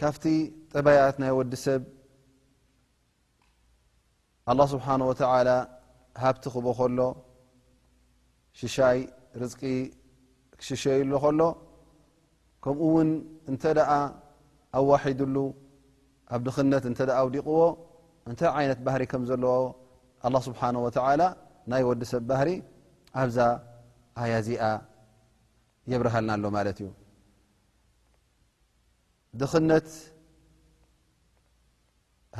ካብቲ ጠባያት ናይ ወዲ ሰብ ኣላ ስብሓን ወተላ ሃብቲ ክቦ ከሎ ሽሻይ ርዝቂ ክሽሸይሉ ከሎ ከምኡ ውን እንተ ደኣ ኣዋሒድሉ ኣብ ድኽነት እንተ ኣውዲቕዎ እንታይ ዓይነት ባህሪ ከም ዘለዎ ኣላ ስብሓን ወተላ ናይ ወዲ ሰብ ባህሪ ኣብዛ ኣያ ዚኣ የብርሃልና ኣሎ ማለት እዩ ድኽነት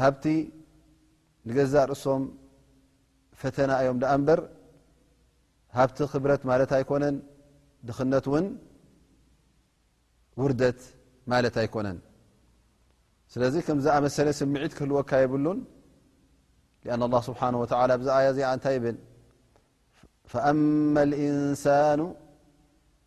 ሃብቲ ንገዛእ ርእሶም ፈተና እዮም ደኣ እምበር ሃብቲ ክብረት ማለት ኣይኮነን ድኽነት እውን ውርደት ማለት ኣይኮነን ስለዚ ከምዝኣመሰለ ስምዒት ክህልወካ የብሉን ኣ ላ ስብሓን ወላ ብዚ ኣያ እዚኣ እንታይ ይብል ፈኣማ ልእንሳኑ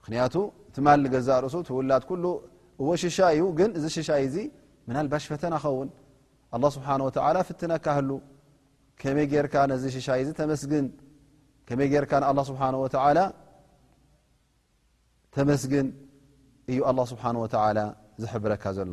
ምክንያቱ ትማል ንገዛእ ርእሱ ትውላድ ኩሉ እወ ሽሻይ እዩ ግን እዚ ሽሻይ እዚ ምናልባሽ ፈተና ኸውን ኣላ ስብሓን ወተላ ፍትነካህሉ ከመይ ጌርካ ነዚ ሽሻይ እዚ ተመስግን ከመይ ጌርካ ንኣ ስብሓ ወተላ ተመስግን እዩ ኣላ ስብሓን ወተላ ዝሕብረካ ዘሎ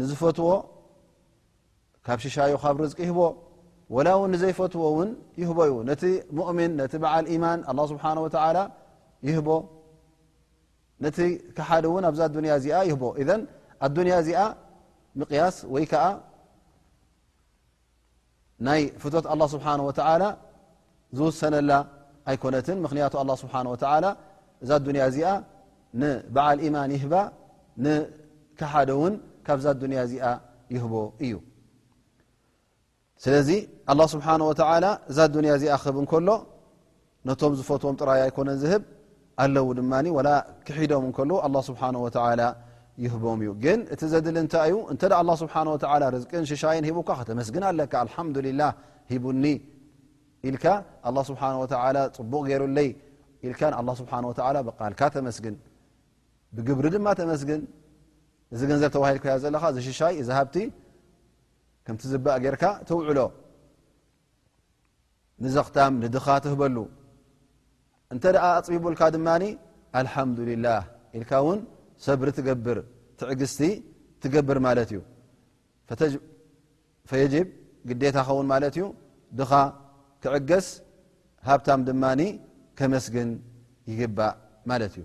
ንዝፈትዎ ካብ ሽሻዩ ካብ ርዝቂ ይህቦ ወላ ውን ንዘይፈትዎ ውን ይህቦ እዩ ነቲ ሙእምን ነቲ በዓል ኢማን ኣላ ስብሓን ወተላ ይህቦ ነቲ ክሓደ እውን ኣብዛ ኣዱንያ እዚኣ ይህቦ እዘን ኣዱንያ እዚኣ ምቅያስ ወይ ከዓ ናይ ፍትት ኣላ ስብሓን ወተላ ዝውሰነላ ኣይኮነትን ምክንያቱ ኣላ ስብሓን ወተላ እዛ ኣዱንያ እዚኣ ንበዓል ኢማን ይህባ ንከሓደ እውን ካብዛ ኣዱንያ እዚኣ ይህቦ እዩ ስለዚ ኣላ ስብሓን ወተላ እዛ ኣዱንያ እዚኣ ክህብ እንከሎ ነቶም ዝፈትዎም ጥራይ ኣይኮነን ዝህብ ኣለዉ ድማ ላ ክሒዶም እከልዉ ኣላ ስብሓን ወተላ ይህቦም እዩ ግን እቲ ዘድሊ እንታይ እዩ እንተ ኣላ ስብሓን ወተላ ርዝቅን ሽሻይን ሂቡካ ከተመስግን ኣለካ ኣልሓምዱሊላ ሂቡኒ ኢልካ ኣላ ስብሓን ወተላ ፅቡቕ ገይሩለይ ኢልካ ንኣላ ስብሓን ወተላ ብቃልካ ተመስግን ብግብሪ ድማ ተመስግን እዚ ገንዘብ ተዋሂልካዮ ዘለካ ዝሽሻይ እዚ ሃብቲ ከምቲ ዝባእ ጌርካ ተውዕሎ ንዘኽታም ንድኻ ትህበሉ እንተ ደኣ ኣፅቢቡልካ ድማ ኣልሓምዱልላህ ኢልካ ውን ሰብሪ ትገብር ትዕግስቲ ትገብር ማለት እዩ ፈየጅብ ግዴታ ኸውን ማለት እዩ ድኻ ክዕገስ ሃብታም ድማ ከመስግን ይግባእ ማለት እዩ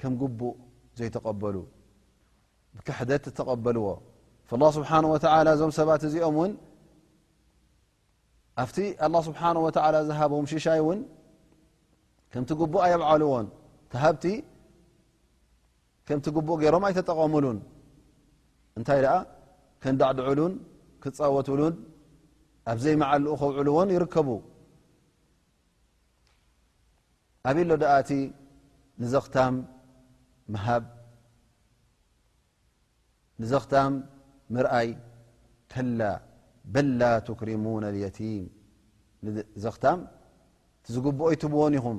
ከም ግቡእ ዘይተቐበሉ ብክሕደት ዝተቐበልዎ ላ ስብሓን ወተላ እዞም ሰባት እዚኦም እውን ኣብቲ ኣላ ስብሓን ወተላ ዝሃቦም ሽሻይ እውን ከምቲ ግቡእ ኣየብዓልዎን ተሃብቲ ከምቲ ግቡእ ገይሮም ኣይተጠቐምሉን እንታይ ደኣ ከንዳዕድዕሉን ክፃወትሉን ኣብዘይ መዓልኡ ከውዕልዎን ይርከቡ ኣበይ ኣሎ ደኣ እቲ ንዘኽታም ምሃብ ንዘኽታም ምርኣይ ከላ በል ላ ትክሪሙና ልየቲም ንዘኽታም እቲ ዝግብኦ ይትብዎን ኢኹም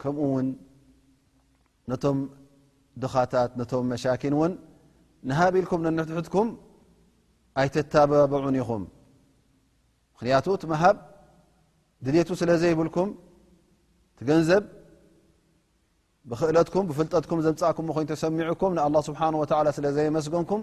ከምኡ ውን ነቶም ድኻታት ነቶም መሻኪን ውን ንሃብ ኢልኩም ነንሕትሕትኩም ኣይተታባብዑን ኢኹም ምክንያቱ እቲ መሃብ ድልቱ ስለ ዘይብልኩም እቲ ገንዘብ ብክእለትኩም ብፍልጠትኩም ዘምፃእኩም ኮይኑ ተሰሚዑኩም ንኣላ ስብሓን ወተላ ስለ ዘየመስገንኩም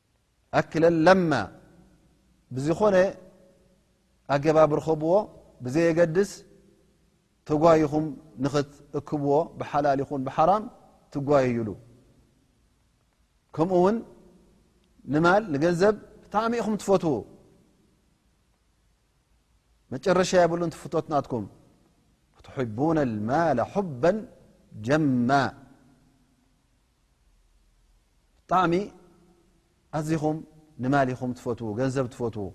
ኣክለ ለማ ብዝኾነ ኣገባብ ርኸብዎ ብዘየገድስ ተጓይኹም ንኽትእክብዎ ብሓላል ይኹን ብሓራም ትጓይይሉ ከምኡ ውን ንማል ንገንዘብ ብጣዕሚ ኢኹም ትፈትዉ መጨረሻ የብሉ ትፍቶት ናትኩም ትሕቡነ ማል ሑበ ጀማ ብጣዕሚ ኣዚኹም ንማል ኢኹም ትፈትዉ ገንዘብ ትፈትዉ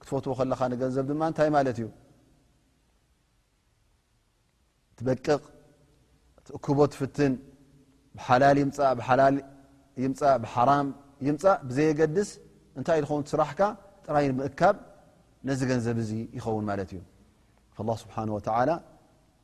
ክትፈትዎ ከለኻ ንገንዘብ ድማ እንታይ ማለት እዩ ትበቅቕ ትእክቦ ትፍትን ብሓላል ይምፃእ ብሓላል ይምፃእ ብሓራም ይምፃእ ብዘየገድስ እንታይ ዝኸውን ስራሕካ ጥራይ ምእካብ ነዚ ገንዘብ እዚ ይኸውን ማለት እዩ ስብሓን ወተላ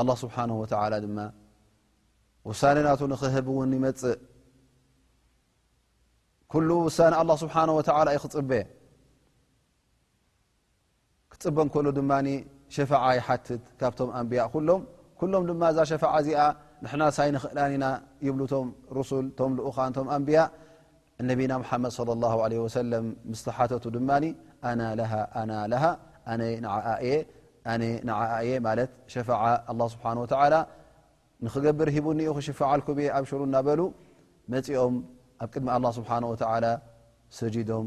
ኣላ ስብሓን ወተላ ድማ ውሳነ ናቱ ንክህብ እውን ይመፅእ ኩሉ ውሳነ ኣላ ስብሓን ወተላ ዩ ክፅበ ክፅበ ከሉ ድማ ሸፋዓ ይሓትት ካብቶም ኣንብያ ኩሎም ኩሎም ድማ እዛ ሸፋዓ እዚኣ ንሕና ሳይንክእላን ኢና ይብሉ ቶም ሩሱል ቶም ልኡኻን ቶም ኣንብያ ነቢና ሙሓመድ صለ ላሁ ዓለህ ወሰለም ምስ ተሓተቱ ድማ ኣና ለሃ ኣና ለሃ ኣነ ንዓኣ እየ ኣነ ንዓኣ እየ ማለት ሸፋዓ ኣላ ስብሓን ወተዓላ ንኽገብር ሂቡኒ ኡ ክሽፍዓልኩም እየ ኣብሽሩ እናበሉ መፂኦም ኣብ ቅድሚ ኣላ ስብሓን ወተዓላ ሰጂዶም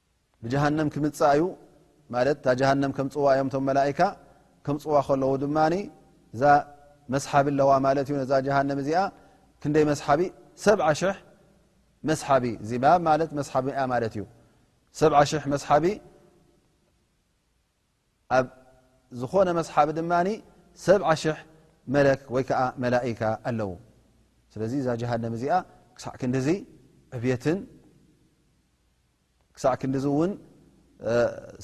ብጀሃነም ክምጽእ ኣዩ ማለት እታ ጀሃነም ከምጽዋ እዮም እቶም መላእካ ከምጽዋ ከለዉ ድማ እዛ መስሓቢ ኣለዋ ማለት እዩ ነዛ ጀሃነም እዚኣ ክንደይ መስሓቢ ሰብዓ ሽሕ መስሓቢ ዚማብ ማለት መስሓቢያ ማለት እዩ ሰብዓ ሽሕ መስሓቢ ኣብ ዝኾነ መስሓቢ ድማ ሰብዓ ሽሕ መለክ ወይ ከዓ መላኢካ ኣለዉ ስለዚ እዛ ጀሃንም እዚኣ ክሳዕ ክንዲዚ ዕብትን ክሳዕ ክንዲዚ እውን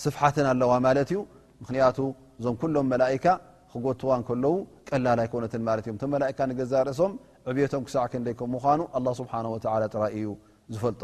ስፍሓትን ኣለዋ ማለት እዩ ምክንያቱ እዞም ኩሎም መላካ ክጎትዋ ከለዉ ቀላል ኣይኮነት ማለት እዮም እቶም መላካ ንገዛ ርእሶም ዕብቶም ክሳዕ ክንደይ ከም ምኳኑ ስብሓ ጥራይ እዩ ዝፈልጦ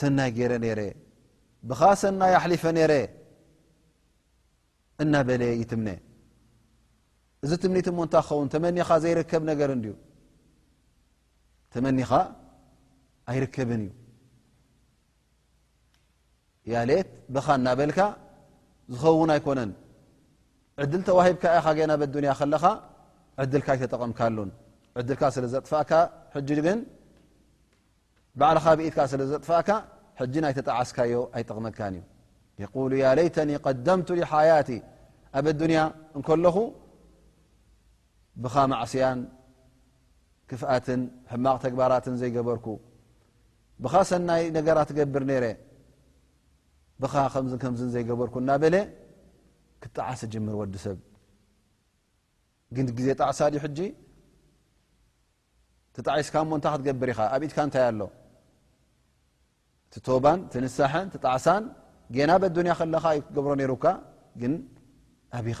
ሰናይ ገይረ ነረ ብኻ ሰናይ ኣሕሊፈ ነረ እናበለ ይትምነ እዚ ትምኒት እሞ እንታይ ክኸውን ተመኒኻ ዘይርከብ ነገር እንድዩ ተመኒኻ ኣይርከብን እዩ ያሌት ብኻ እናበልካ ዝኸውን ኣይኮነን ዕድል ተዋሂብካ ኢኻ ገና በዱንያ ከለኻ ዕድልካ ኣይተጠቐምካሉን ዕድልካ ስለ ዘጥፋእካ ሕጂ ግን ባዕልኻ ብኢትካ ስለ ዘጥፋእካ ሕጂ ናይ ተጣዓስካዮ ኣይጠቕመካን እዩ የቁሉ ያ ለይተኒ ቀደምቱ ሓያት ኣብ ኣዱንያ እንከለኹ ብኻ ማዕስያን ክፍኣትን ሕማቕ ተግባራትን ዘይገበርኩ ብኻ ሰናይ ነገራት ትገብር ነረ ብኻ ከምዝን ከምዝን ዘይገበርኩ እናበለ ክጣዓስ ጅምር ወዲ ሰብ ግን ግዜ ጣዕሳ ድዩ ሕጂ ትጣዒስካ እሞ እንታይ ክትገብር ኢኻ ኣብ ኢድካ እንታይ ኣሎ እቲ ቶባን ትንሳሐን ትጣዕሳን ገና በዱንያ ከለኻ ዩ ክትገብሮ ነይሩካ ግን ኣብኻ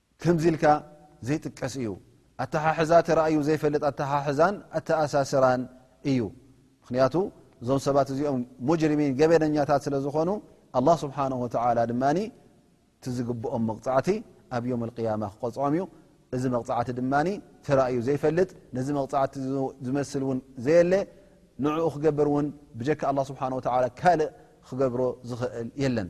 ከምዚ ኢልካ ዘይጥቀስ እዩ ኣተሓሕዛ ተራእዩ ዘይፈልጥ ኣተሓሕዛን ኣተኣሳስራን እዩ ምክንያቱ እዞም ሰባት እዚኦም ሙጅሪሚን ገበነኛታት ስለ ዝኾኑ ኣላ ስብሓን ወተላ ድማ እቲ ዝግብኦም መቕፃዕቲ ኣብ ዮም ልቅያማ ክቐፅዖም እዩ እዚ መቕፃዕቲ ድማ ተራእዩ ዘይፈልጥ ነዚ መቕፃዕቲ ዝመስል እውን ዘየለ ንዕኡ ክገብር እውን ብጀካ ኣላ ስብሓን ወተላ ካልእ ክገብሮ ዝኽእል የለን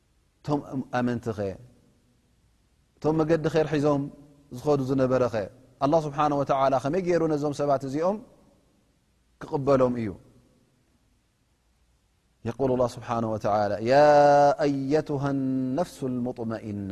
እቶም ኣመንቲኸ እቶም መገዲ ኼር ሒዞም ዝኸዱ ዝነበረኸ ኣላ ስብሓን ወተላ ከመይ ገይሩ ነዞም ሰባት እዚኦም ክቕበሎም እዩ የል ላ ስብሓን ወተላ ያ ኣየትሃ ነፍሱ ልሙጥመኢና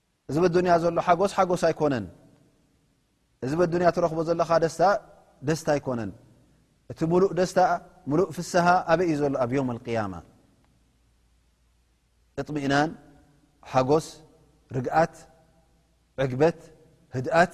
እዚ በዱንያ ዘሎ ሓጎስ ሓጎስ ኣይኮነን እዚ በዱንያ ትረኽቦ ዘለኻ ደስታ ደስታ ኣይኮነን እቲ ሙሉእ ደስታ ሙሉእ ፍስሃ ኣበይ እዩ ዘሎ ኣብ ዮም ቅያማ እጥሚእናን ሓጎስ ርግኣት ዕግበት ህድኣት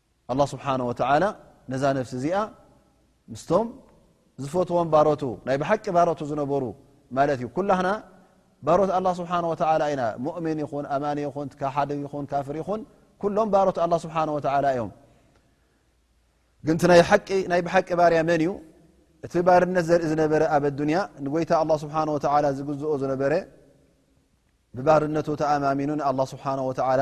ኣላ ስብሓን ወተላ ነዛ ነፍሲ እዚኣ ምስቶም ዝፈትዎም ባሮቱ ናይ ብሓቂ ባሮቱ ዝነበሩ ማለት እዩ ኩላና ባሮት ኣላ ስብሓን ወተላ ኢና ሙእምን ይኹን ኣማኒ ይኹን ሓደ ይኹን ካፍር ይኹን ኩሎም ባሮት ኣላ ስብሓን ወተላ እዮም ግን ቲ ናይ ብሓቂ ባርያ መን እዩ እቲ ባርነት ዘርኢ ዝነበረ ኣብ ኣዱንያ ንጎይታ ኣላ ስብሓን ወተላ ዝግዝኦ ዝነበረ ብባርነቱ ተኣማሚኑ ንኣላ ስብሓን ወተላ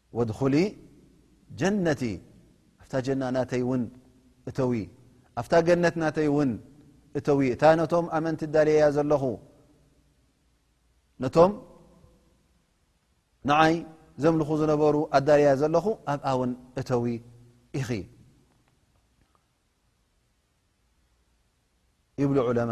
ወድኹሊ ጀነቲ ኣብታ ጀና ናተይ ውን እተዊ ኣብታ ገነት ናተይ ውን እተዊ እታ ነቶም ኣመንቲ እዳልየያ ዘለኹ ነቶም ንዓይ ዘምልኹ ዝነበሩ ኣዳልያ ዘለኹ ኣብኣ ውን እተዊ ኢኺ ይብሉ ዑለማ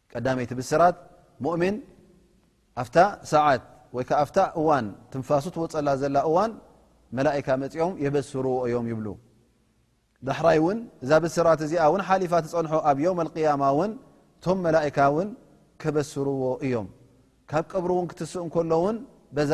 ቀዳመይቲ ብስራት ሙእምን ኣብታ ሰዓት ወይ ከ ኣብታ እዋን ትንፋሱ ትወፀላ ዘላ እዋን መላእካ መፂኦም የበስርዎ እዮም ይብሉ ዳሕራይ እውን እዛ ብስራት እዚኣ እውን ሓሊፋ ትፀንሖ ኣብ ዮም ኣልቅያማ እውን እቶም መላእካ እውን ከበስርዎ እዮም ካብ ቀብሪ እውን ክትስእ እንከሎ እውን በዛ